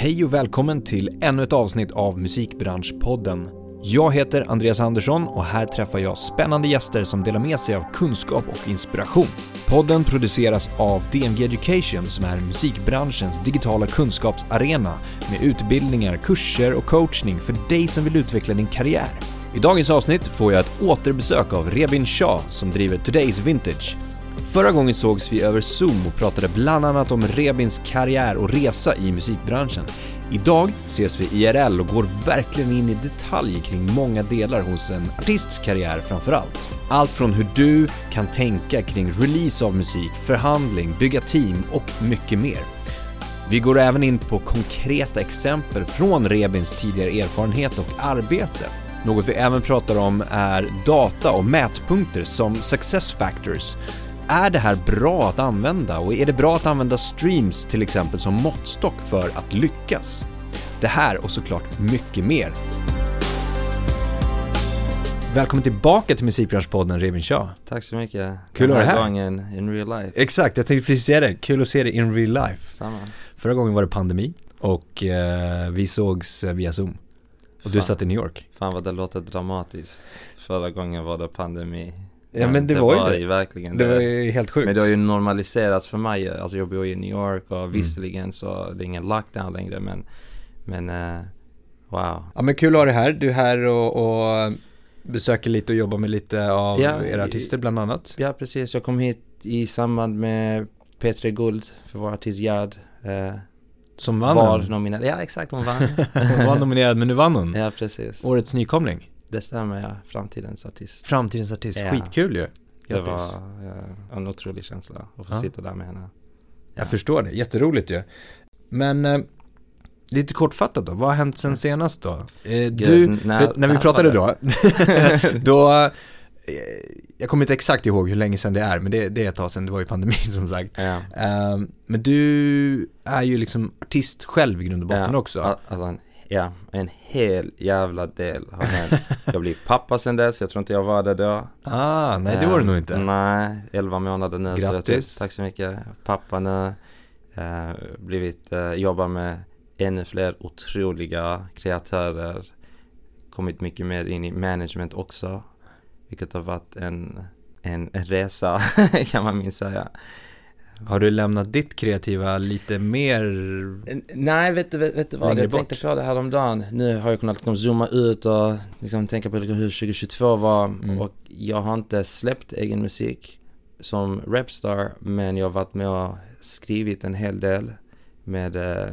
Hej och välkommen till ännu ett avsnitt av Musikbranschpodden. Jag heter Andreas Andersson och här träffar jag spännande gäster som delar med sig av kunskap och inspiration. Podden produceras av DMG Education som är musikbranschens digitala kunskapsarena med utbildningar, kurser och coachning för dig som vill utveckla din karriär. I dagens avsnitt får jag ett återbesök av Rebin Shah som driver Today's Vintage Förra gången sågs vi över Zoom och pratade bland annat om Rebins karriär och resa i musikbranschen. Idag ses vi IRL och går verkligen in i detalj kring många delar hos en artists karriär framför allt. Allt från hur du kan tänka kring release av musik, förhandling, bygga team och mycket mer. Vi går även in på konkreta exempel från Rebins tidigare erfarenhet och arbete. Något vi även pratar om är data och mätpunkter som success factors är det här bra att använda och är det bra att använda streams till exempel som måttstock för att lyckas? Det här och såklart mycket mer. Välkommen tillbaka till Musikbranschpodden Revin Shah. Tack så mycket. Kul att ha dig här. gången in real life. Exakt, jag tänkte precis säga det. Kul att se dig in real life. Samma. Förra gången var det pandemi och eh, vi sågs via Zoom. Och Fan. du satt i New York. Fan vad det låter dramatiskt. Förra gången var det pandemi. Ja men det, det var ju var det. verkligen det. Det var ju helt sjukt. Men det har ju normaliserats för mig. Alltså jag bor ju i New York och mm. visserligen så det är ingen lockdown längre men, men uh, wow. Ja men kul att ha dig här. Du är här och, och besöker lite och jobbar med lite av ja, era artister bland annat. Ja precis. Jag kom hit i samband med P3 Guld för vår artist Gerd. Uh, som vann Var nominerad. Ja exakt, hon vann. hon var nominerad men nu vann hon. Ja precis. Årets nykomling. Det stämmer ja, framtidens artist. Framtidens artist, ja. skitkul ju. Det var ja, en otrolig känsla att få ja. sitta där med henne. Ja. Jag förstår det, jätteroligt ju. Men eh, lite kortfattat då, vad har hänt sen senast då? Eh, du, när, när vi pratade då, då eh, jag kommer inte exakt ihåg hur länge sedan det är, men det, det är ett tag sedan, det var ju pandemin som sagt. Ja. Um, men du är ju liksom artist själv i grund och botten också. Alltså Ja, en hel jävla del har hänt. Jag blev pappa sen dess, jag tror inte jag var det då. Ah, nej det var du nog inte. Nej, 11 månader nu. Grattis. Så tack så mycket. Pappa nu. Uh, blivit, uh, jobbar med ännu fler otroliga kreatörer. Kommit mycket mer in i management också. Vilket har varit en, en resa kan man minst säga. Har du lämnat ditt kreativa lite mer Nej, vet du, vet, vet du vad? Jag tänkte på det här om dagen. Nu har jag kunnat liksom zooma ut och liksom tänka på hur 2022 var. Mm. Och jag har inte släppt egen musik som rapstar. Men jag har varit med och skrivit en hel del med eh,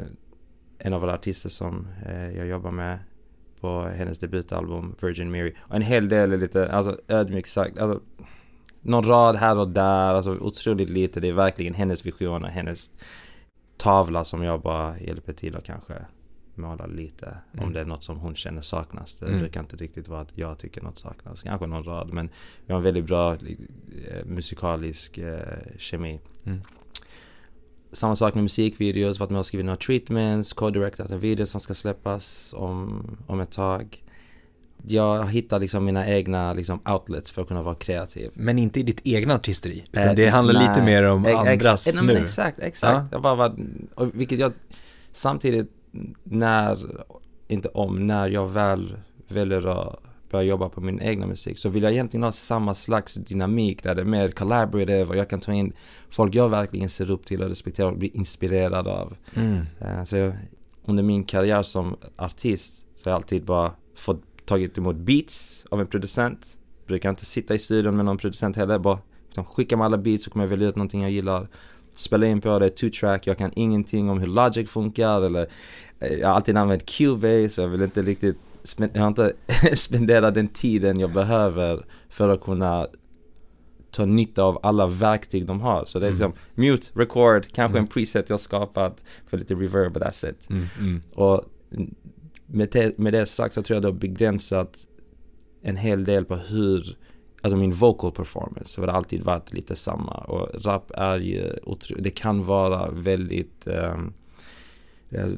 en av våra artister som eh, jag jobbar med på hennes debutalbum Virgin Mary. Och en hel del är lite, alltså ödmjukt sagt, alltså någon rad här och där, alltså otroligt lite. Det är verkligen hennes vision och hennes tavla som jag bara hjälper till att kanske måla lite. Mm. Om det är något som hon känner saknas. Det mm. brukar inte riktigt vara att jag tycker något saknas. Kanske någon rad. Men vi har en väldigt bra eh, musikalisk eh, kemi. Mm. Samma sak med musikvideos. Varit med och skrivit några treatments. Co-directat en video som ska släppas om, om ett tag jag hittar liksom mina egna liksom outlets för att kunna vara kreativ. Men inte i ditt egna artisteri? Utan äh, det handlar nej, lite mer om ex, andras ex, nu? Nej, exakt, exakt. Ja. Jag bara var, och vilket jag samtidigt när, inte om, när jag väl väljer att börja jobba på min egna musik så vill jag egentligen ha samma slags dynamik där det är mer collaborative och jag kan ta in folk jag verkligen ser upp till och respekterar och blir inspirerad av. Mm. Uh, så jag, under min karriär som artist så har jag alltid bara fått tagit emot beats av en producent. Brukar inte sitta i studion med någon producent heller. Bara liksom, skicka mig alla beats så kommer jag välja ut någonting jag gillar. Spela in på det, two track. Jag kan ingenting om hur Logic funkar eller eh, jag har alltid använt Cubase. Jag vill inte riktigt jag har inte spenderat den tiden jag behöver för att kunna ta nytta av alla verktyg de har. Så det är mm. liksom mm. mute, record, kanske mm. en preset jag skapat för lite reverb och that's it. Mm. mm. Och med det, med det sagt så tror jag det har begränsat en hel del på hur, alltså min vocal performance har alltid varit lite samma och rap är ju, det kan vara väldigt um,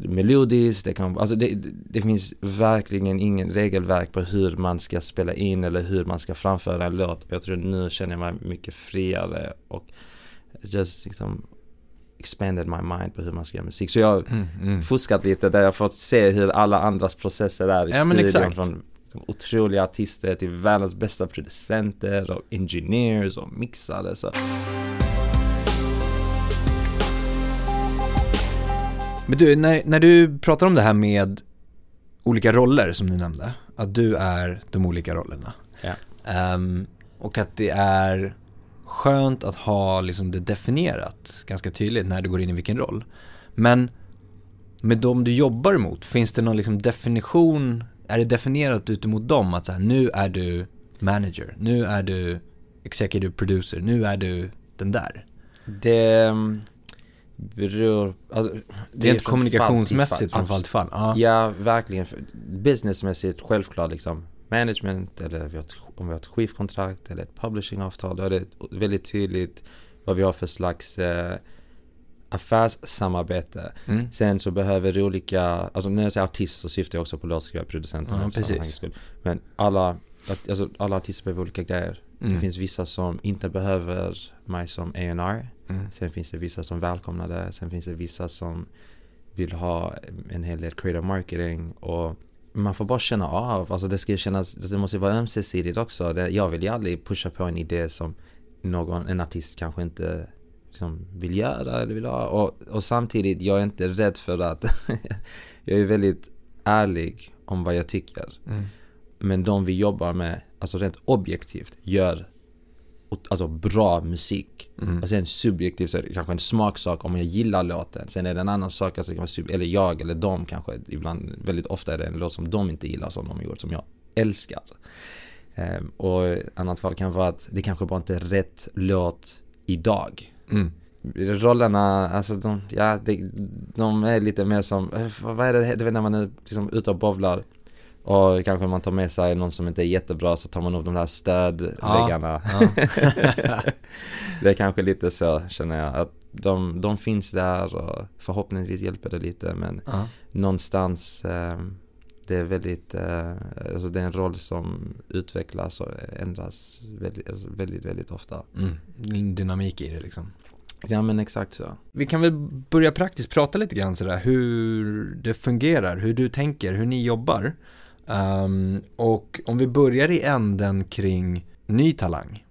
melodiskt, det kan, alltså det, det finns verkligen ingen regelverk på hur man ska spela in eller hur man ska framföra en låt. Jag tror nu känner jag mig mycket friare och just liksom expanded my mind på hur man ska göra musik. Så jag har mm, mm. fuskat lite där jag fått se hur alla andras processer är i ja, studion. Från otroliga artister till världens bästa producenter och engineers och mixare. Så. Men du, när, när du pratar om det här med olika roller som du nämnde, att du är de olika rollerna. Ja. Um, och att det är skönt att ha liksom det definierat ganska tydligt när du går in i vilken roll. Men med de du jobbar mot, finns det någon liksom definition, är det definierat utemot dem att så här, nu är du manager, nu är du executive producer, nu är du den där? Det mm, beror, alltså, det, det är inte kommunikationsmässigt från fall till fall? Ja, ja verkligen. Businessmässigt självklart liksom management eller om vi har ett skivkontrakt eller ett publishingavtal. Då är det väldigt tydligt vad vi har för slags eh, affärssamarbete. Mm. Sen så behöver det olika, alltså när jag säger artist så syftar jag också på låtskrivarproducenterna. Ja. Men alla, alltså, alla artister behöver olika grejer. Mm. Det finns vissa som inte behöver mig som A&R. Mm. Sen finns det vissa som välkomnar det. Sen finns det vissa som vill ha en hel del creative marketing och man får bara känna av, alltså det ska kännas, det måste vara ömsesidigt också. Det, jag vill ju aldrig pusha på en idé som någon, en artist kanske inte liksom vill göra eller vill ha. Och, och samtidigt, jag är inte rädd för att, jag är väldigt ärlig om vad jag tycker. Mm. Men de vi jobbar med, alltså rent objektivt, gör alltså bra musik. Mm. Och sen subjektivt så är det kanske en smaksak om jag gillar låten. Sen är det en annan sak, alltså, eller jag eller de kanske, ibland, väldigt ofta är det en låt som de inte gillar som de gjort, som jag älskar. Um, och annat fall kan vara att det kanske bara inte är rätt låt idag. Mm. Rollerna, alltså de, ja, de, de är lite mer som, eh, vad är det, du vet när man är liksom ute och bovlar och kanske man tar med sig någon som inte är jättebra så tar man upp de där stödväggarna. Ja, ja. det är kanske lite så känner jag. Att de, de finns där och förhoppningsvis hjälper det lite men ja. någonstans eh, det är väldigt, eh, alltså det är en roll som utvecklas och ändras väldigt, alltså väldigt, väldigt ofta. Mm. Dynamik i det liksom. Ja men exakt så. Vi kan väl börja praktiskt prata lite grann sådär hur det fungerar, hur du tänker, hur ni jobbar. Um, och om vi börjar i änden kring ny talang.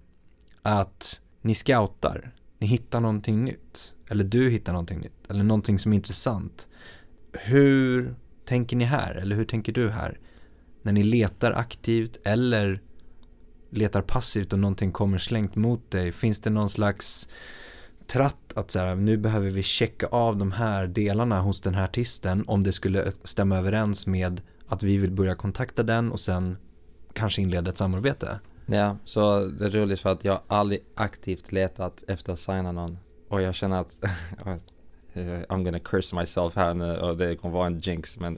Att ni scoutar, ni hittar någonting nytt. Eller du hittar någonting nytt. Eller någonting som är intressant. Hur tänker ni här? Eller hur tänker du här? När ni letar aktivt eller letar passivt och någonting kommer slängt mot dig. Finns det någon slags tratt att så här, nu behöver vi checka av de här delarna hos den här artisten om det skulle stämma överens med att vi vill börja kontakta den och sen kanske inleda ett samarbete. Ja, så det är roligt för att jag aldrig aktivt letat efter att signa någon och jag känner att I'm gonna curse myself här nu och det kommer vara en jinx men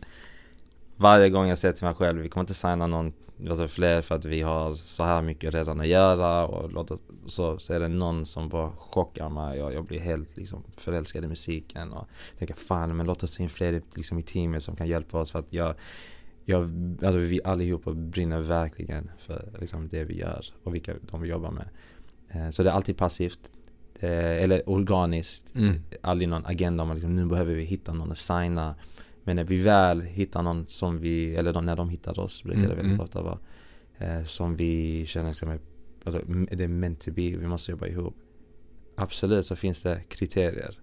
varje gång jag säger till mig själv vi kommer inte signa någon alltså fler för att vi har så här mycket redan att göra och låta, så, så är det någon som bara chockar mig och jag blir helt liksom förälskad i musiken och tänker fan men låt oss ta in fler liksom, i teamet som kan hjälpa oss för att jag jag, alltså vi allihopa brinner verkligen för liksom, det vi gör och vilka de vi jobbar med. Eh, så det är alltid passivt. eller organiskt. Mm. Aldrig någon agenda om liksom, nu behöver vi hitta någon att signa. Men när vi väl hittar någon som vi, eller när de hittar oss brukar mm. det väldigt mm. ofta vara. Eh, som vi känner liksom, alltså, det är meant to be, vi måste jobba ihop. Absolut så finns det kriterier.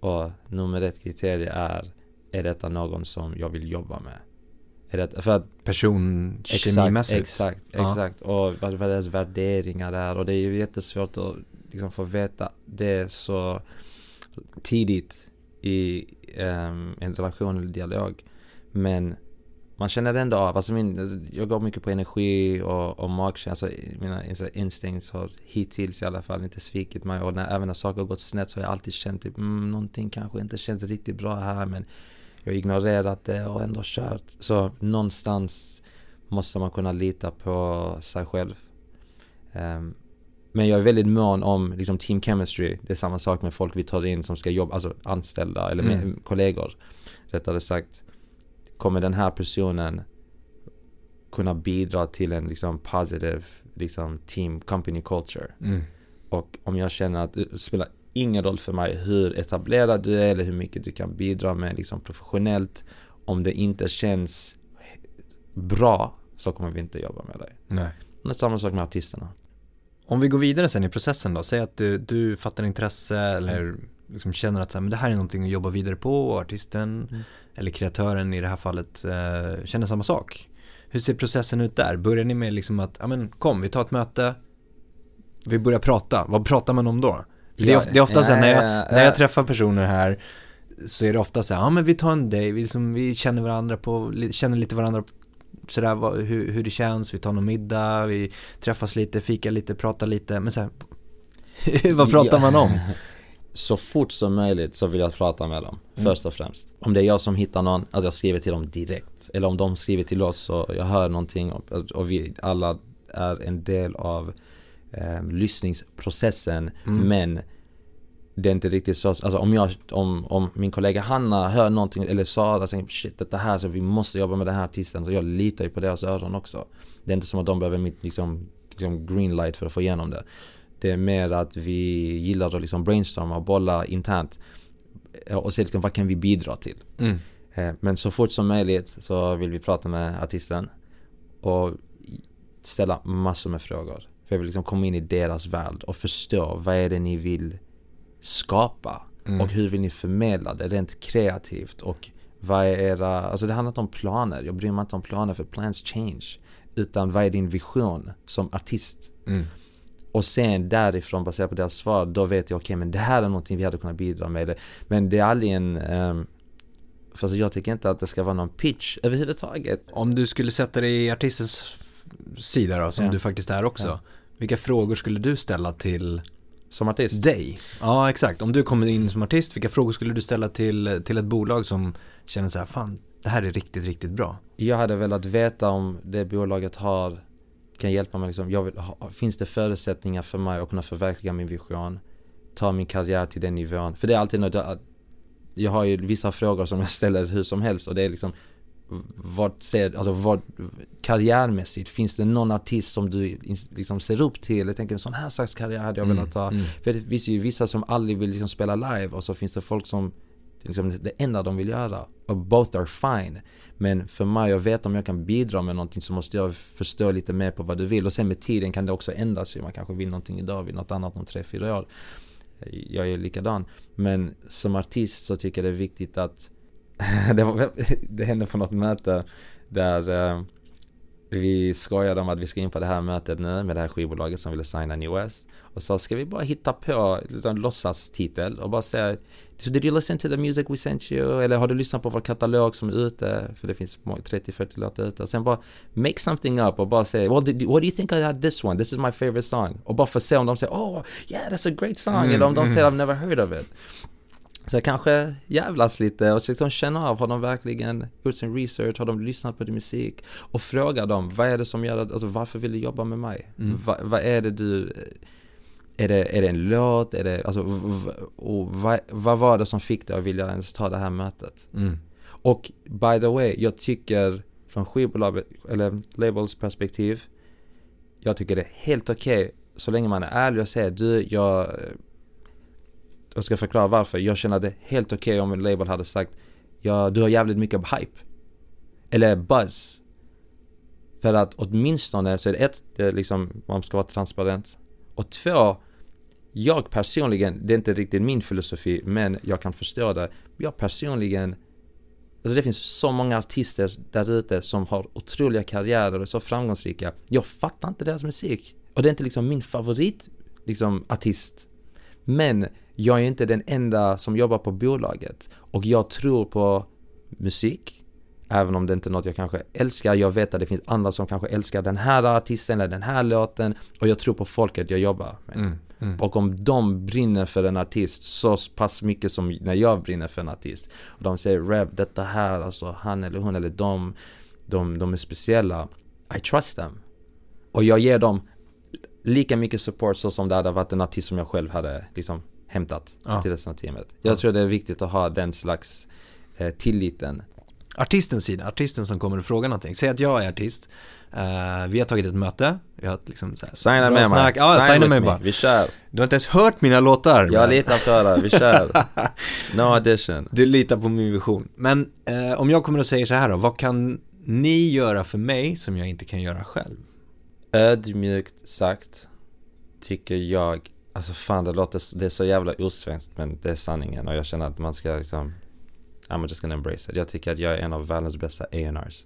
Och nummer ett kriterie är, är detta någon som jag vill jobba med? Det, för att Personkemimässigt? Exakt, exakt, exakt. Och vad, vad deras värderingar är och det är ju jättesvårt att liksom få veta det så tidigt i um, en relation eller dialog. Men man känner ändå av, alltså min, jag går mycket på energi och, och magkänsla, alltså mina instinkts har hittills i alla fall inte svikit mig och när, även när saker har gått snett så har jag alltid känt typ, mm, någonting kanske inte känns riktigt bra här men jag ignorerat det och ändå kört. Så någonstans måste man kunna lita på sig själv. Um, men jag är väldigt mån om liksom, team chemistry. Det är samma sak med folk vi tar in som ska jobba, alltså anställda eller mm. kollegor. Rättare sagt, kommer den här personen kunna bidra till en liksom positive liksom, team company culture? Mm. Och om jag känner att det spelar ingen roll för mig hur etablerad du är eller hur mycket du kan bidra med liksom professionellt. Om det inte känns bra så kommer vi inte jobba med dig. Nej. Det är samma sak med artisterna. Om vi går vidare sen i processen då, säg att du, du fattar intresse eller liksom känner att så här, men det här är någonting att jobba vidare på och artisten mm. eller kreatören i det här fallet eh, känner samma sak. Hur ser processen ut där? Börjar ni med liksom att, ja men kom vi tar ett möte, vi börjar prata, vad pratar man om då? Det, är, det är ofta så här, när jag, när jag träffar personer här så är det ofta så här, ja men vi tar en day, vi, liksom, vi känner varandra på, känner lite varandra sådär hur, hur det känns, vi tar någon middag, vi träffas lite, fikar lite, pratar lite, men så här, vad pratar man om? Så fort som möjligt så vill jag prata med dem, mm. först och främst. Om det är jag som hittar någon, alltså jag skriver till dem direkt. Eller om de skriver till oss och jag hör någonting och, och vi alla är en del av eh, lyssningsprocessen. Mm. Men det är inte riktigt så, alltså om jag, om, om min kollega Hanna hör någonting eller Sara säger shit detta här så vi måste jobba med den här artisten så jag litar ju på deras öron också. Det är inte som att de behöver mitt liksom, liksom green light för att få igenom det. Det är mer att vi gillar att liksom brainstorma och bolla internt och se liksom, vad kan vi bidra till. Mm. Eh, men så fort som möjligt så vill vi prata med artisten och ställa massor med frågor. För jag vill liksom komma in i deras värld och förstå vad är det ni vill skapa? Mm. Och hur vill ni förmedla det rent kreativt? Och vad är era, alltså det handlar inte om planer. Jag bryr mig inte om planer för plans change. Utan vad är din vision som artist? Mm. Och sen därifrån baserat på deras svar, då vet jag okej okay, men det här är någonting vi hade kunnat bidra med. Men det är aldrig en um, Fast jag tycker inte att det ska vara någon pitch överhuvudtaget. Om du skulle sätta dig i artistens sida då, som ja. du faktiskt är också. Ja. Vilka frågor skulle du ställa till som artist? Dig? Ja, exakt. Om du kommer in som artist, vilka frågor skulle du ställa till, till ett bolag som känner så här, fan, det här är riktigt, riktigt bra? Jag hade velat veta om det bolaget har, kan hjälpa mig liksom, jag vill, finns det förutsättningar för mig att kunna förverkliga min vision? Ta min karriär till den nivån. För det är alltid något, jag har ju vissa frågor som jag ställer hur som helst och det är liksom vad ser, alltså vad, karriärmässigt, finns det någon artist som du liksom ser upp till? Jag tänker en sån här slags karriär hade jag mm, velat ha. Mm. För det finns ju vissa som aldrig vill liksom spela live och så finns det folk som liksom det enda de vill göra. Och both are fine. Men för mig, jag vet om jag kan bidra med någonting så måste jag förstå lite mer på vad du vill. Och sen med tiden kan det också ändra sig. Man kanske vill någonting idag, vill något annat om tre fyra år. Jag är likadan. Men som artist så tycker jag det är viktigt att det, var, det hände på något möte där uh, vi skojade om att vi ska in på det här mötet nu med det här skivbolaget som ville signa New West. Och så ska vi bara hitta på en låtsastitel och bara säga did you listen to the music we sent you? Eller har du lyssnat på vår katalog som är ute? För det finns 30-40 låtar ute. Och sen bara make something up och bara säga well, did, what do you think had this one? This is my favorite song. Och bara att se om de säger oh yeah that's a great song. Mm, Eller om de mm. säger I've never heard of it. Så jag kanske jävlas lite och liksom känna av, har de verkligen gjort sin research, har de lyssnat på din musik? Och fråga dem, vad är det som gör att, alltså varför vill du jobba med mig? Mm. Va, vad är det du, är det, är det en låt? Är det, alltså, och vad, vad var det som fick dig att vilja ens ta det här mötet? Mm. Och by the way, jag tycker från skivbolaget, eller labels perspektiv, jag tycker det är helt okej okay, så länge man är ärlig och säger du, jag jag ska förklara varför. Jag känner det helt okej okay om en label hade sagt ja, du har jävligt mycket hype. Eller buzz. För att åtminstone så är det ett, det är liksom, man ska vara transparent. Och två, jag personligen, det är inte riktigt min filosofi, men jag kan förstå det. Jag personligen, alltså det finns så många artister där ute som har otroliga karriärer och är så framgångsrika. Jag fattar inte deras musik. Och det är inte liksom min favorit, liksom artist. Men jag är inte den enda som jobbar på bolaget. Och jag tror på musik. Även om det inte är något jag kanske älskar. Jag vet att det finns andra som kanske älskar den här artisten eller den här låten. Och jag tror på folket jag jobbar med. Mm, mm. Och om de brinner för en artist så pass mycket som när jag brinner för en artist. Och de säger Rev, detta här, alltså han eller hon eller de, de, de är speciella. I trust them. Och jag ger dem lika mycket support så som det hade varit en artist som jag själv hade liksom hämtat ja. till resten av teamet. Jag ja. tror det är viktigt att ha den slags eh, tilliten. artistens sida, artisten som kommer och frågar någonting. Säg att jag är artist, uh, vi har tagit ett möte, vi har liksom så här, Signa med snack. mig, Ja, signa med me. bara. Vi kör. Du har inte ens hört mina låtar. Jag men- litar på dig, vi kör. No audition. Du litar på min vision. Men eh, om jag kommer och säger så här då, vad kan ni göra för mig som jag inte kan göra själv? Ödmjukt sagt tycker jag, alltså fan det låter, det är så jävla osvenskt men det är sanningen och jag känner att man ska liksom I'm just gonna embrace it. Jag tycker att jag är en av världens bästa A&Rs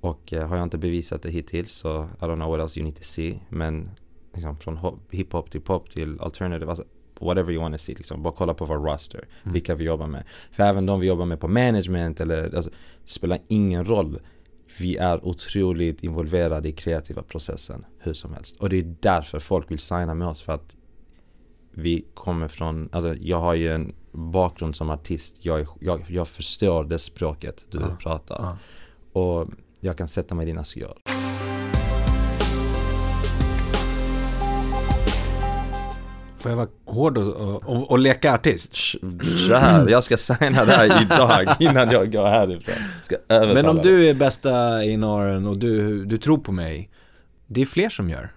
Och eh, har jag inte bevisat det hittills så I don't know what else you need to see men liksom från hop- hiphop till pop till alternative, alltså whatever you want to see liksom. Bara kolla på vår roster, Mm. vilka vi jobbar med. För även de vi jobbar med på management eller, alltså, det spelar ingen roll. Vi är otroligt involverade i kreativa processen, hur som helst. Och det är därför folk vill signa med oss för att vi kommer från, alltså jag har ju en bakgrund som artist. Jag, jag, jag förstår det språket du Ja, pratar. ja. Och jag kan sätta mig i dina skor. Får jag vara hård och, och, och, leka artist? Så här, jag ska signa dig idag innan jag går härifrån. Ska Men om du är bästa A&R'n och du, du tror på mig, det är fler som gör.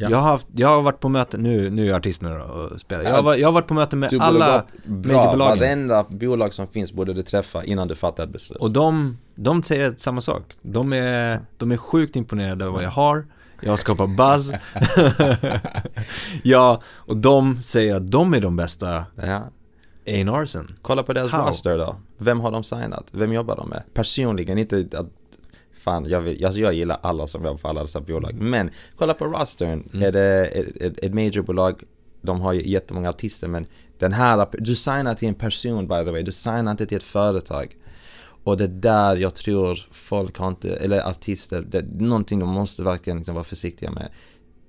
Ja. Jag, har haft, jag har varit på möte, nu, nu är jag artist nu och spelar. Jag har, varit- jag har varit på möte med alla mediebolagen. varenda bolag som finns borde du träffa innan du fattar ett beslut. Och de, de säger samma sak. De är, de är sjukt imponerade av vad jag har. Jag har skapat buzz. ja, och de säger att de är de bästa Ja. A&R'sen. Kolla på deras roster då. Vem har de signat? Vem jobbar de med? Personligen, inte att Fan, jag, vill, alltså jag gillar alla som jobbar på alla dessa bolag. Men kolla på rostern. Mm. Är det ett, ett, majorbolag, de har ju jättemånga artister men den här, du signar till en person by the way, du signar inte till ett företag. Och det är där jag tror folk har inte, eller artister, det är någonting de måste verkligen liksom vara försiktiga med.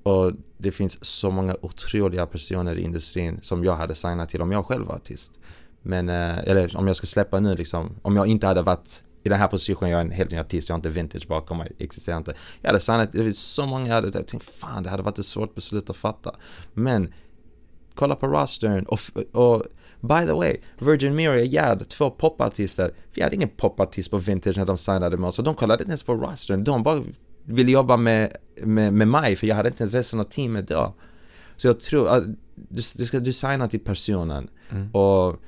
Och det finns så många otroliga personer i industrin som jag hade signat till om jag själv var artist. Men, eh, eller om jag ska släppa nu liksom, om jag inte hade varit i den här positionen, jag är en helt ny artist, jag har inte vintage bakom mig, existerar inte. Jag hade signat, det finns så många jag hade jag tänkt, fan det hade varit ett svårt beslut att fatta. Men, kolla på rostern och, och by the way, Virgin och Gerd, två popartister, vi hade ingen popartist på vintage när de signade med oss och de kollade inte ens på rostern, de bara ville jobba med, med, med mig för jag hade inte ens resten av teamet då. Så jag tror att du, du ska du signa till personen och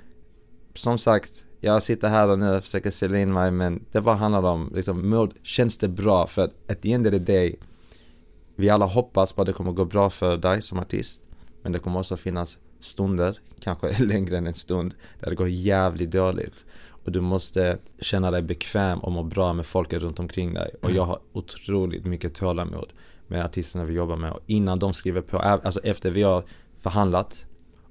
som sagt, jag sitter här och nu och försöker sälja in mig men det bara handlar om liksom, mod, känns det bra? För att the end of the day, vi alla hoppas på att det kommer gå bra för dig som artist. Men det kommer också finnas stunder, kanske längre än en stund, där det går jävligt dåligt. Och du måste känna dig bekväm och må bra med folket runt omkring dig. Och jag har otroligt mycket tålamod med artisterna vi jobbar med. Och innan de skriver på, alltså efter vi har förhandlat,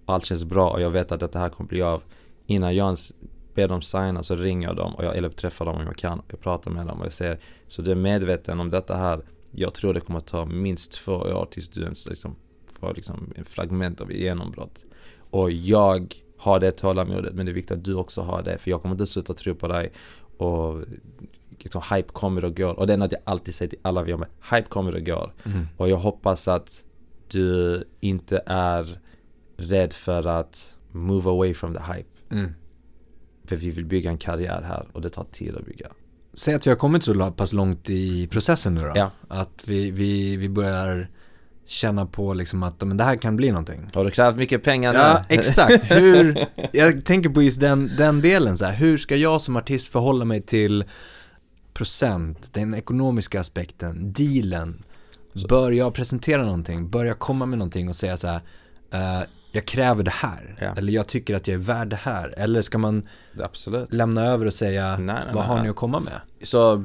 och allt känns bra och jag vet att det här kommer bli av. Innan jag ens ber dem signa så ringer jag dem och jag, eller träffar dem om jag kan. Jag pratar med dem och jag säger, så du är medveten om detta här. Jag tror det kommer att ta minst två år tills du ens liksom får liksom en fragment av genombrott. Och jag har det tålamodet men det är viktigt att du också har det för jag kommer inte sluta tro på dig och liksom, hype kommer och går och det är något jag alltid säger till alla vi jobbar med. Hype kommer och går och jag hoppas att du inte är rädd för att move away from the hype. Mm. För vi vill bygga en karriär här och det tar tid att bygga. Säg att vi har kommit så pass långt i processen nu då. Ja. Att vi, vi, vi börjar känna på liksom att men det här kan bli någonting. Har du krävt mycket pengar nu? Ja, exakt. Hur, jag tänker på just den, den delen så här. Hur ska jag som artist förhålla mig till procent, den ekonomiska aspekten, dealen? Bör jag presentera någonting? Bör jag komma med någonting och säga så här, eh, jag kräver det här? Ja. Eller jag tycker att jag är värd det här? Eller ska man Absolut. lämna över och säga, Nej, nej, vad nej, har ni att komma med? Så,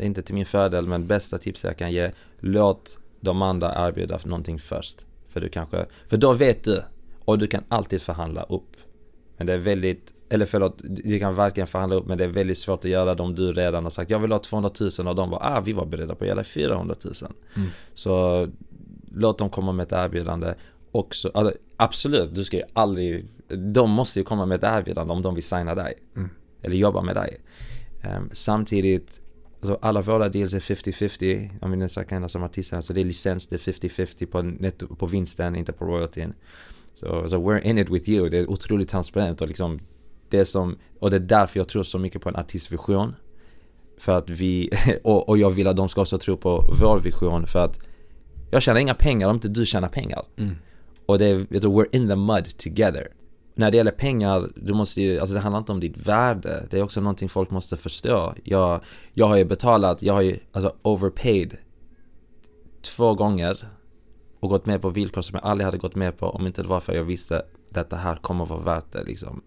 inte till min fördel, men bästa tipset jag kan ge, låt de andra erbjuda någonting först. För du kanske, för då vet du, och du kan alltid förhandla upp. Men det är väldigt, eller förlåt, du kan verkligen förhandla upp, men det är väldigt svårt att göra om du redan har sagt jag vill ha 200 000 och de bara, ah vi var beredda på att göra 400 000. Så låt dem komma med ett erbjudande. Också, alltså, absolut, du ska ju aldrig, de måste ju komma med ett erbjudande om de vill signa dig. Eller jobba med dig. Ehm, samtidigt, alltså alla våra deals är 50-50. Jag menar så kan jag som artist här, så det är licens, det är 50-50 på, netto, på vinsten, inte på royaltyn. Så so, so we're in it with you. Det är otroligt transparent och liksom det som, och det är därför jag tror så mycket på en artistvision. För att vi, och, och jag vill att de ska också tro på vår vision för att jag tjänar inga pengar om inte du tjänar pengar. Mm. Och det är, vet du, we're in the mud together. När det gäller pengar, du måste ju, alltså det handlar inte om ditt värde. Det är också någonting folk måste förstå. Jag, jag har ju betalat, jag har ju alltså overpaid två gånger och gått med på villkor som jag aldrig hade gått med på om inte det var för att jag visste att detta här kommer att vara värt det liksom.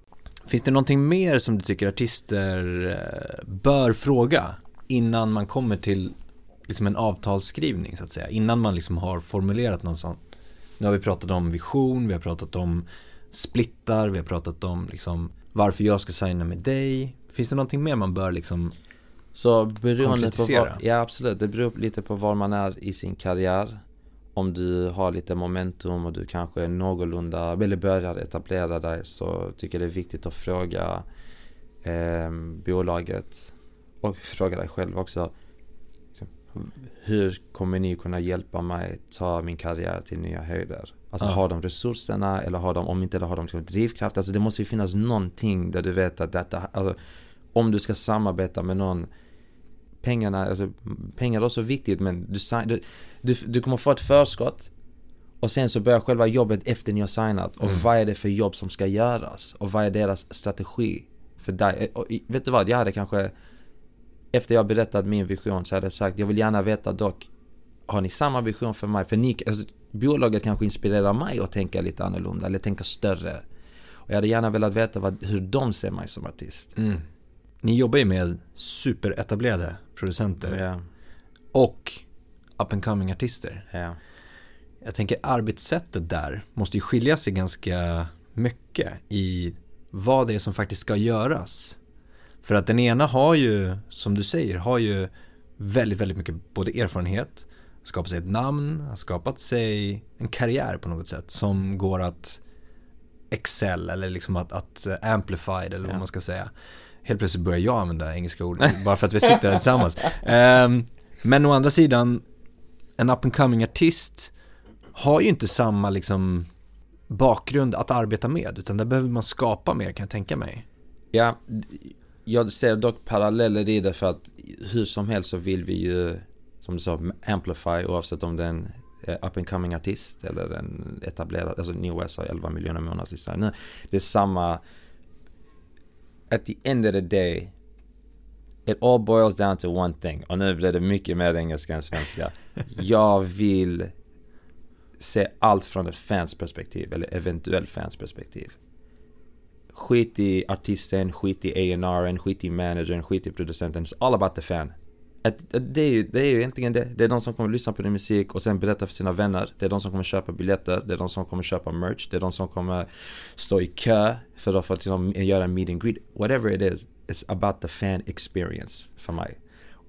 Finns det någonting mer som du tycker artister eh, bör fråga innan man kommer till liksom en avtalsskrivning så att säga? Innan man liksom har formulerat någon sån. Nu har vi pratat om vision, vi har pratat om splittar, vi har pratat om liksom varför jag ska signa med dig. Finns det någonting mer man bör liksom så beroende på var, ja absolut, det beror lite på var man är i sin karriär. Om du har lite momentum och du kanske är någorlunda, eller börjar etablera dig så tycker jag det är viktigt att fråga eh, bolaget och fråga dig själv också. Hur kommer ni kunna hjälpa mig ta min karriär till nya höjder? Alltså ja. har de resurserna eller har de, om inte har de liksom drivkraft. Alltså det måste ju finnas någonting där du vet att detta, alltså, om du ska samarbeta med någon pengarna, alltså pengar är också viktigt men du, du, du, du kommer få ett förskott och sen så börjar själva jobbet efter ni har signat och mm. vad är det för jobb som ska göras och vad är deras strategi för dig? Och, vet du vad, jag hade kanske efter jag berättat min vision så hade jag sagt jag vill gärna veta dock har ni samma vision för mig? För ni, alltså, bolaget kanske inspirerar mig att tänka lite annorlunda eller tänka större. Och jag hade gärna velat veta vad, hur de ser mig som artist. Mm. Ni jobbar ju med superetablerade producenter. Yeah. Och up and coming artister. Yeah. Jag tänker arbetssättet där måste ju skilja sig ganska mycket i vad det är som faktiskt ska göras. För att den ena har ju, som du säger, har ju väldigt, väldigt mycket både erfarenhet, skapat sig ett namn, har skapat sig en karriär på något sätt som går att excel eller liksom att, att amplified eller vad man ska säga. Helt plötsligt börjar jag använda engelska ord bara för att vi sitter här tillsammans. Um, men å andra sidan, en up and coming artist har ju inte samma liksom bakgrund att arbeta med, utan där behöver man skapa mer kan jag tänka mig. Ja, jag ser dock paralleller i det för att hur som helst så vill vi ju, som du sa, amplify oavsett om det är en eh, up and coming artist eller en etablerad, alltså New West har 11 miljoner månadslyssnare. Det är samma at the end of the day It all boils down to one thing. Och nu blir det mycket mer engelska än svenska. Jag vill se allt från ett fans perspektiv, eller eventuell fans perspektiv. Skit i artisten, skit i A&R'n, skit i managern, skit i producenten. It's all about the fan. Att, att det, är ju, det är ju egentligen det. Det är de som kommer lyssna på din musik och sen berätta för sina vänner. Det är de som kommer köpa biljetter. Det är de som kommer köpa merch. Det är de som kommer stå i kö för att få liksom, göra en meet and greet. Whatever it is, it's about the fan experience för mig.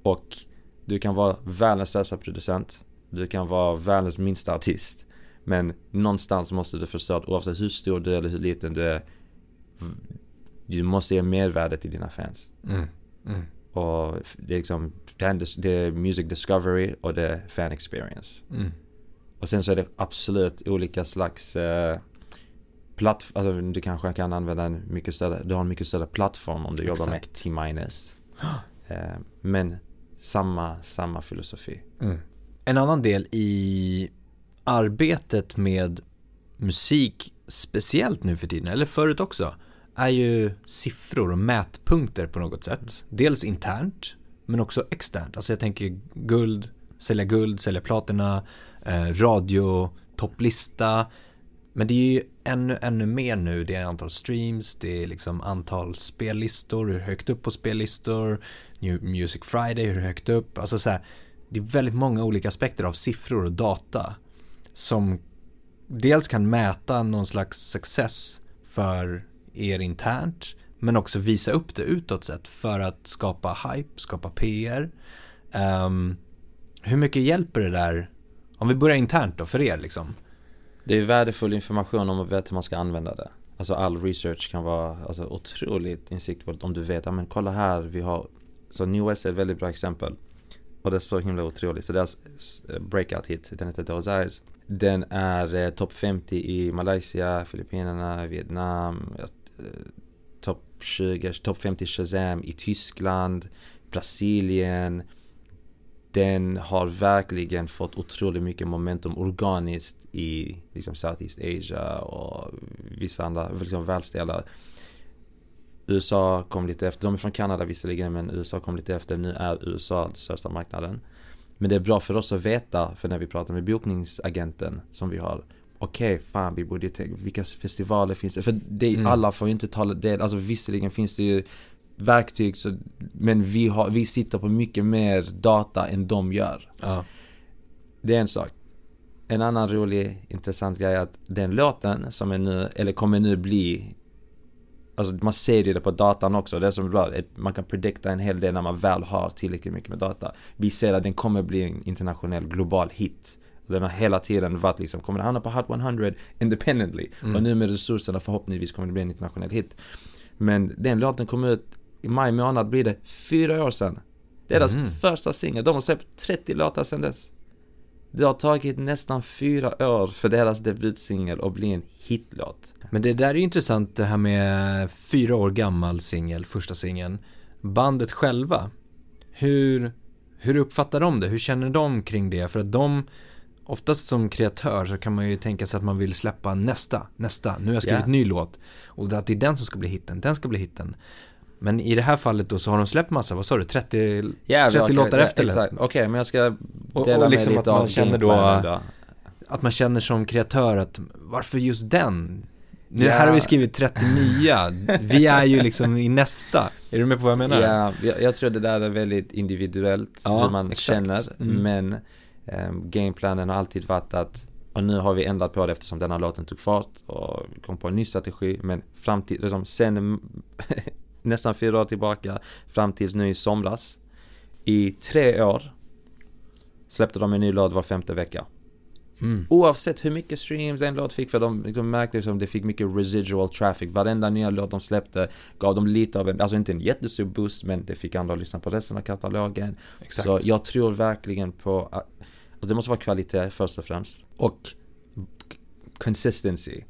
Och du kan vara världens största producent. Du kan vara världens minsta artist. Men någonstans måste du förstå att oavsett hur stor du är eller hur liten du är. Du måste ge mervärde till dina fans. Mm. Mm. Och det är liksom det är music discovery och det är fan experience. Mm. Och sen så är det absolut olika slags eh, platt, alltså du kanske kan använda en mycket större, du har en mycket större plattform om du Exakt. jobbar med T-minus. eh, men samma, samma filosofi. Mm. En annan del i arbetet med musik, speciellt nu för tiden, eller förut också, är ju siffror och mätpunkter på något sätt. Dels internt, men också externt. Alltså jag tänker guld, sälja guld, sälja platina, eh, radio, topplista. Men det är ju ännu, ännu mer nu. Det är antal streams, det är liksom antal spellistor, hur högt upp på spellistor, New Music Friday, hur högt upp. Alltså så här, det är väldigt många olika aspekter av siffror och data som dels kan mäta någon slags success för er internt men också visa upp det utåt sett för att skapa hype, skapa PR. Um, ehm, hur mycket hjälper det där, om vi börjar internt då för er liksom? Det är värdefull information om man vet hur man ska använda det. Alltså all research kan vara alltså, otroligt insiktsfullt om du vet, ja men kolla här, vi har, så New West är ett väldigt bra exempel. Och det är så himla otroligt. Så deras breakout hit, den heter Those Eyes. Den är eh, topp 50 i Malaysia, Filippinerna, Vietnam, eh, topp 20, topp 50 Shazam i Tyskland, Brasilien. Den har verkligen fått otroligt mycket momentum organiskt i liksom Southeast Asia och vissa andra liksom, världsdelar. USA kom lite efter, de är från Kanada visserligen men USA kom lite efter, nu är USA den största marknaden. Men det är bra för oss att veta, för när vi pratar med bokningsagenten som vi har Okej, okay, fan vi borde tänka, vilka festivaler finns det? För det, mm. alla får ju inte ta del, alltså visserligen finns det ju verktyg så, men vi, har, vi sitter på mycket mer data än de gör. Ja. Det är en sak. En annan rolig, intressant grej är att den låten som är nu, eller kommer nu bli Alltså man ser ju det på datan också, det är som bra, man kan predikta en hel del när man väl har tillräckligt mycket med data. Vi ser att den kommer bli en internationell global hit. Den har hela tiden varit liksom, kommer den hamna på Hot 100 independently? Mm. Och nu med resurserna förhoppningsvis kommer det bli en internationell hit. Men den låten kom ut i maj månad blir det fyra år sedan. Deras mm. första singel, de har släppt 30 låtar sedan dess. Det har tagit nästan fyra år för deras debutsingel att bli en hitlåt. Men det där är ju intressant det här med fyra år gammal singel, första singeln. Bandet själva, hur, hur uppfattar de det? Hur känner de kring det? För att de, oftast som kreatör så kan man ju tänka sig att man vill släppa nästa, nästa, nu har jag skrivit yeah. ny låt. Och att det är den som ska bli hitten, den ska bli hitten. Men i det här fallet då så har de släppt massa, vad sa du, 30, yeah, 30 okay, låtar efter? Exakt, okej okay, men jag ska dela och, och liksom med lite att man känner då, då, Att man känner som kreatör att varför just den? Nu yeah. här har vi skrivit 39, vi är ju liksom i nästa. Är du med på vad jag menar? Ja, jag, jag tror det där är väldigt individuellt ja, hur man exakt. känner. Mm. Men um, gameplanen har alltid varit att och nu har vi ändrat på det eftersom denna låten tog fart och kom på en ny strategi. Men fram till, liksom, sen nästan fyra år tillbaka fram tills nu i somras. I tre år släppte de en ny låt var femte vecka. Mm. Oavsett hur mycket streams en låt fick, för de, de märkte liksom det fick mycket residual traffic. Varenda nya låt de släppte gav dem lite av en, alltså inte en jättestor boost, men det fick andra att lyssna på resten av katalogen. Exakt. Så jag tror verkligen på att, alltså det måste vara kvalitet först och främst. Och consistency.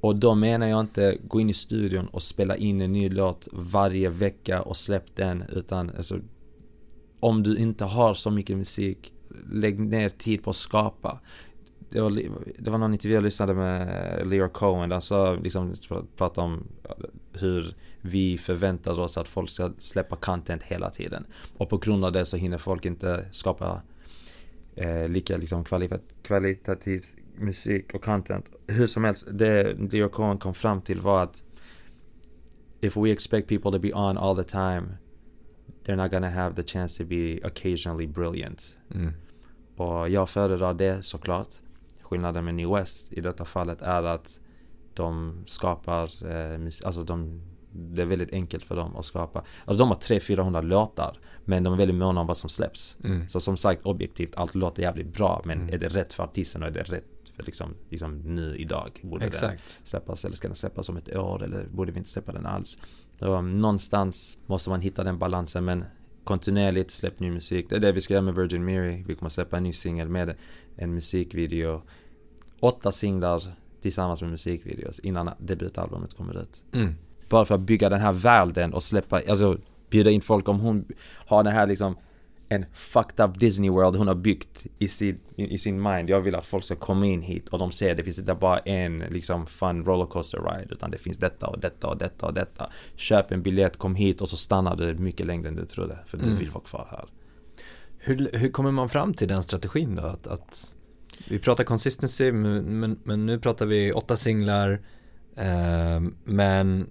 Och då menar jag inte gå in i studion och spela in en ny låt varje vecka och släpp den, utan alltså, om du inte har så mycket musik, lägg ner tid på att skapa. Det var, det var någon intervju jag lyssnade med Lear Cohen, där sa liksom, pratade om hur vi förväntar oss att folk ska släppa content hela tiden. Och på grund av det så hinner folk inte skapa eh, lika liksom, kvalitativt musik och content. Hur som helst, det Leo Cohen kom fram till var att if we expect people to be on all the time they're not gonna have the chance to be occasionally brilliant. Mm. Och jag föredrar det såklart. Skillnaden med New West i detta fallet är att de skapar eh, musik, alltså de det är väldigt enkelt för dem att skapa. Alltså de har 300-400 låtar men de är väldigt måna om vad som släpps. Mm. Så som sagt objektivt, allt låter jävligt bra men mm. är det rätt för artisten och är det rätt liksom, liksom nu idag? Borde Exakt. det släppas eller ska den släppas om ett år eller borde vi inte släppa den alls? Så, någonstans måste man hitta den balansen men kontinuerligt släpp ny musik. Det är det vi ska göra med Virgin Mary. Vi kommer släppa en ny singel med en musikvideo. Åtta singlar tillsammans med musikvideos innan debutalbumet kommer ut. Mm. Bara för att bygga den här världen och släppa, alltså bjuda in folk om hon har den här liksom en fucked up Disney World hon har byggt i sin, i sin mind. Jag vill att folk ska komma in hit och de ser det finns inte bara en liksom fun rollercoaster ride utan det finns detta och detta och detta och detta. Köp en biljett, kom hit och så stannar du mycket längre än du trodde för du mm. vill vara kvar här. Hur, hur kommer man fram till den strategin då? Att, att vi pratar consistency men, men, men, nu pratar vi åtta singlar eh, men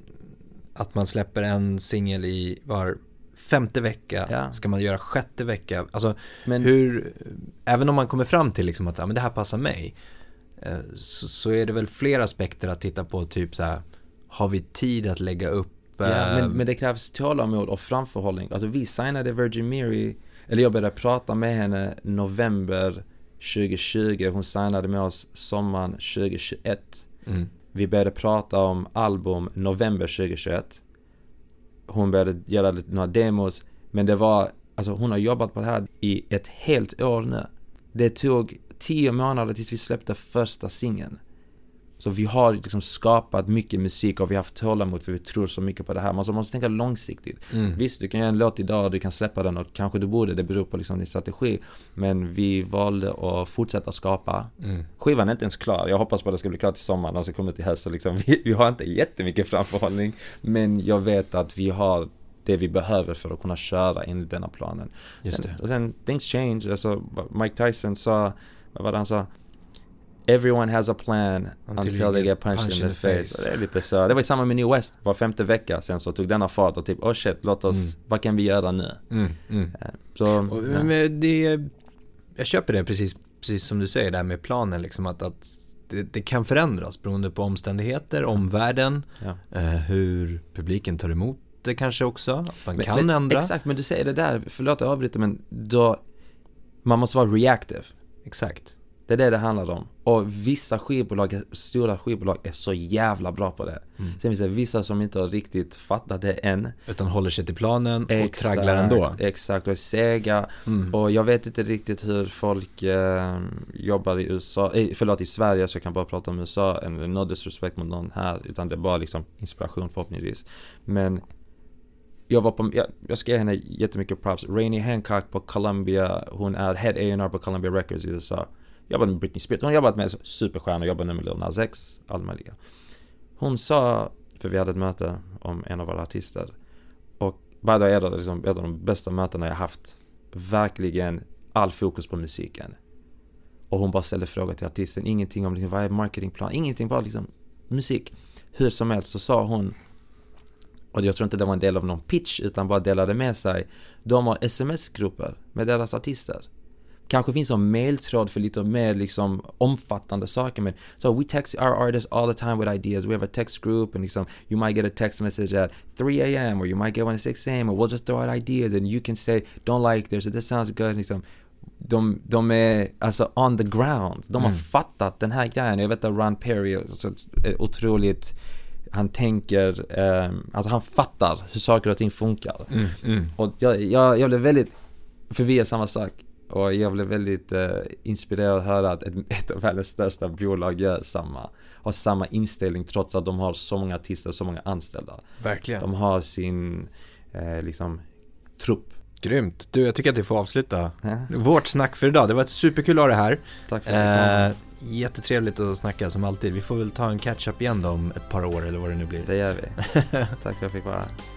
att man släpper en singel i var femte vecka, ja. ska man göra sjätte vecka? Alltså men, hur, även om man kommer fram till liksom att ja, men det här passar mig, eh, så, så, är det väl fler aspekter att titta på, typ så här, har vi tid att lägga upp? Ja, men, eh, men det krävs tålamod och framförhållning. Alltså vi signade Virgin Mary, eller jag började prata med henne november 2020, hon signade med oss sommaren 2021. Mm. Vi började prata om album november 2021. Hon började göra lite, några demos. Men det var, alltså hon har jobbat på det här i ett helt år nu. Det tog tio månader tills vi släppte första singeln. Så vi har liksom skapat mycket musik och vi har haft tålamod för vi tror så mycket på det här. Man måste tänka långsiktigt. Mm. Visst, du kan göra en låt idag och du kan släppa den och kanske du borde, det beror på liksom din strategi. Men vi valde att fortsätta skapa. Mm. Skivan är inte ens klar. Jag hoppas på att det ska bli klart till sommaren och så kommer till höst. Liksom, vi, vi har inte jättemycket framförhållning. Men jag vet att vi har det vi behöver för att kunna köra enligt denna planen. Just det. Och sen, things change. Alltså, Mike Tyson sa, vad var det han sa? Everyone has a plan until, until they get punched, punched in the face. face. Det är lite så. Det var samma med New West. Var femte vecka sen så tog denna fart och typ oh shit, låt oss, mm. vad kan vi göra nu? Mm, mm. Eh, så, och, ja. det, jag köper det precis, precis som du säger där med planen liksom att, att det, det, kan förändras beroende på omständigheter, omvärlden, ja. eh, hur publiken tar emot det kanske också. Att man men, kan men, ändra. Exakt, men du säger det där, förlåt jag avbryter men då, man måste vara reactive. Exakt. Det är det det handlar om. Och vissa skivbolag, stora skivbolag är så jävla bra på det. Mm. Sen finns det vissa som inte har riktigt fattat det än. Utan håller sig till planen och exakt, tragglar ändå. Exakt, och är sega. Mm. Och jag vet inte riktigt hur folk eh, jobbar i USA, eh, förlåt i Sverige, så jag kan bara prata om USA. And no disrespect mot någon här, utan det är bara liksom inspiration förhoppningsvis. Men jag var på, jag, jag ska ge henne jättemycket props. Rainy Hancock på Columbia, hon är Head A&R på Columbia Records i USA Jobbat med Britney Spears. Hon har jobbat med superstjärnor, jobbat med Lil Nas X, all möjliga. Hon sa, för vi hade ett möte om en av våra artister. Och by the way, är det liksom ett av de bästa mötena jag haft. Verkligen all fokus på musiken. Och hon bara ställde frågor till artisten, ingenting om liksom, vad är marketingplan, ingenting, bara liksom musik. Hur som helst så sa hon, och jag tror inte det var en del av någon pitch utan bara delade med sig. De har sms-grupper med deras artister kanske finns en mailtråd för lite mer liksom omfattande saker men so we text our artists all the time with ideas we have a text group and liksom you might get a text message at 3 a.m. or you might get one at 6 a.m. and we'll just throw out ideas and you can say don't like this or this sounds good liksom de, de är alltså on the ground de har mm. fattat den här grejen jag vet att Ron Perry är otroligt han tänker, eh, alltså han fattar hur saker och ting funkar. Mm, mm. Och jag, jag, jag blev väldigt, för vi är samma sak. Och jag blev väldigt eh, inspirerad att höra att ett, ett av världens största bolag gör samma. Har samma inställning trots att de har så många artister och så många anställda. Verkligen. De har sin, eh, liksom, trupp. Grymt. Du, jag tycker att vi får avsluta vårt snack för idag. Det var ett superkul att ha det här. Tack för att eh, Jättetrevligt att snacka som alltid. Vi får väl ta en catch-up igen då om ett par år eller vad det nu blir. Det gör vi. Tack för att jag fick vara här.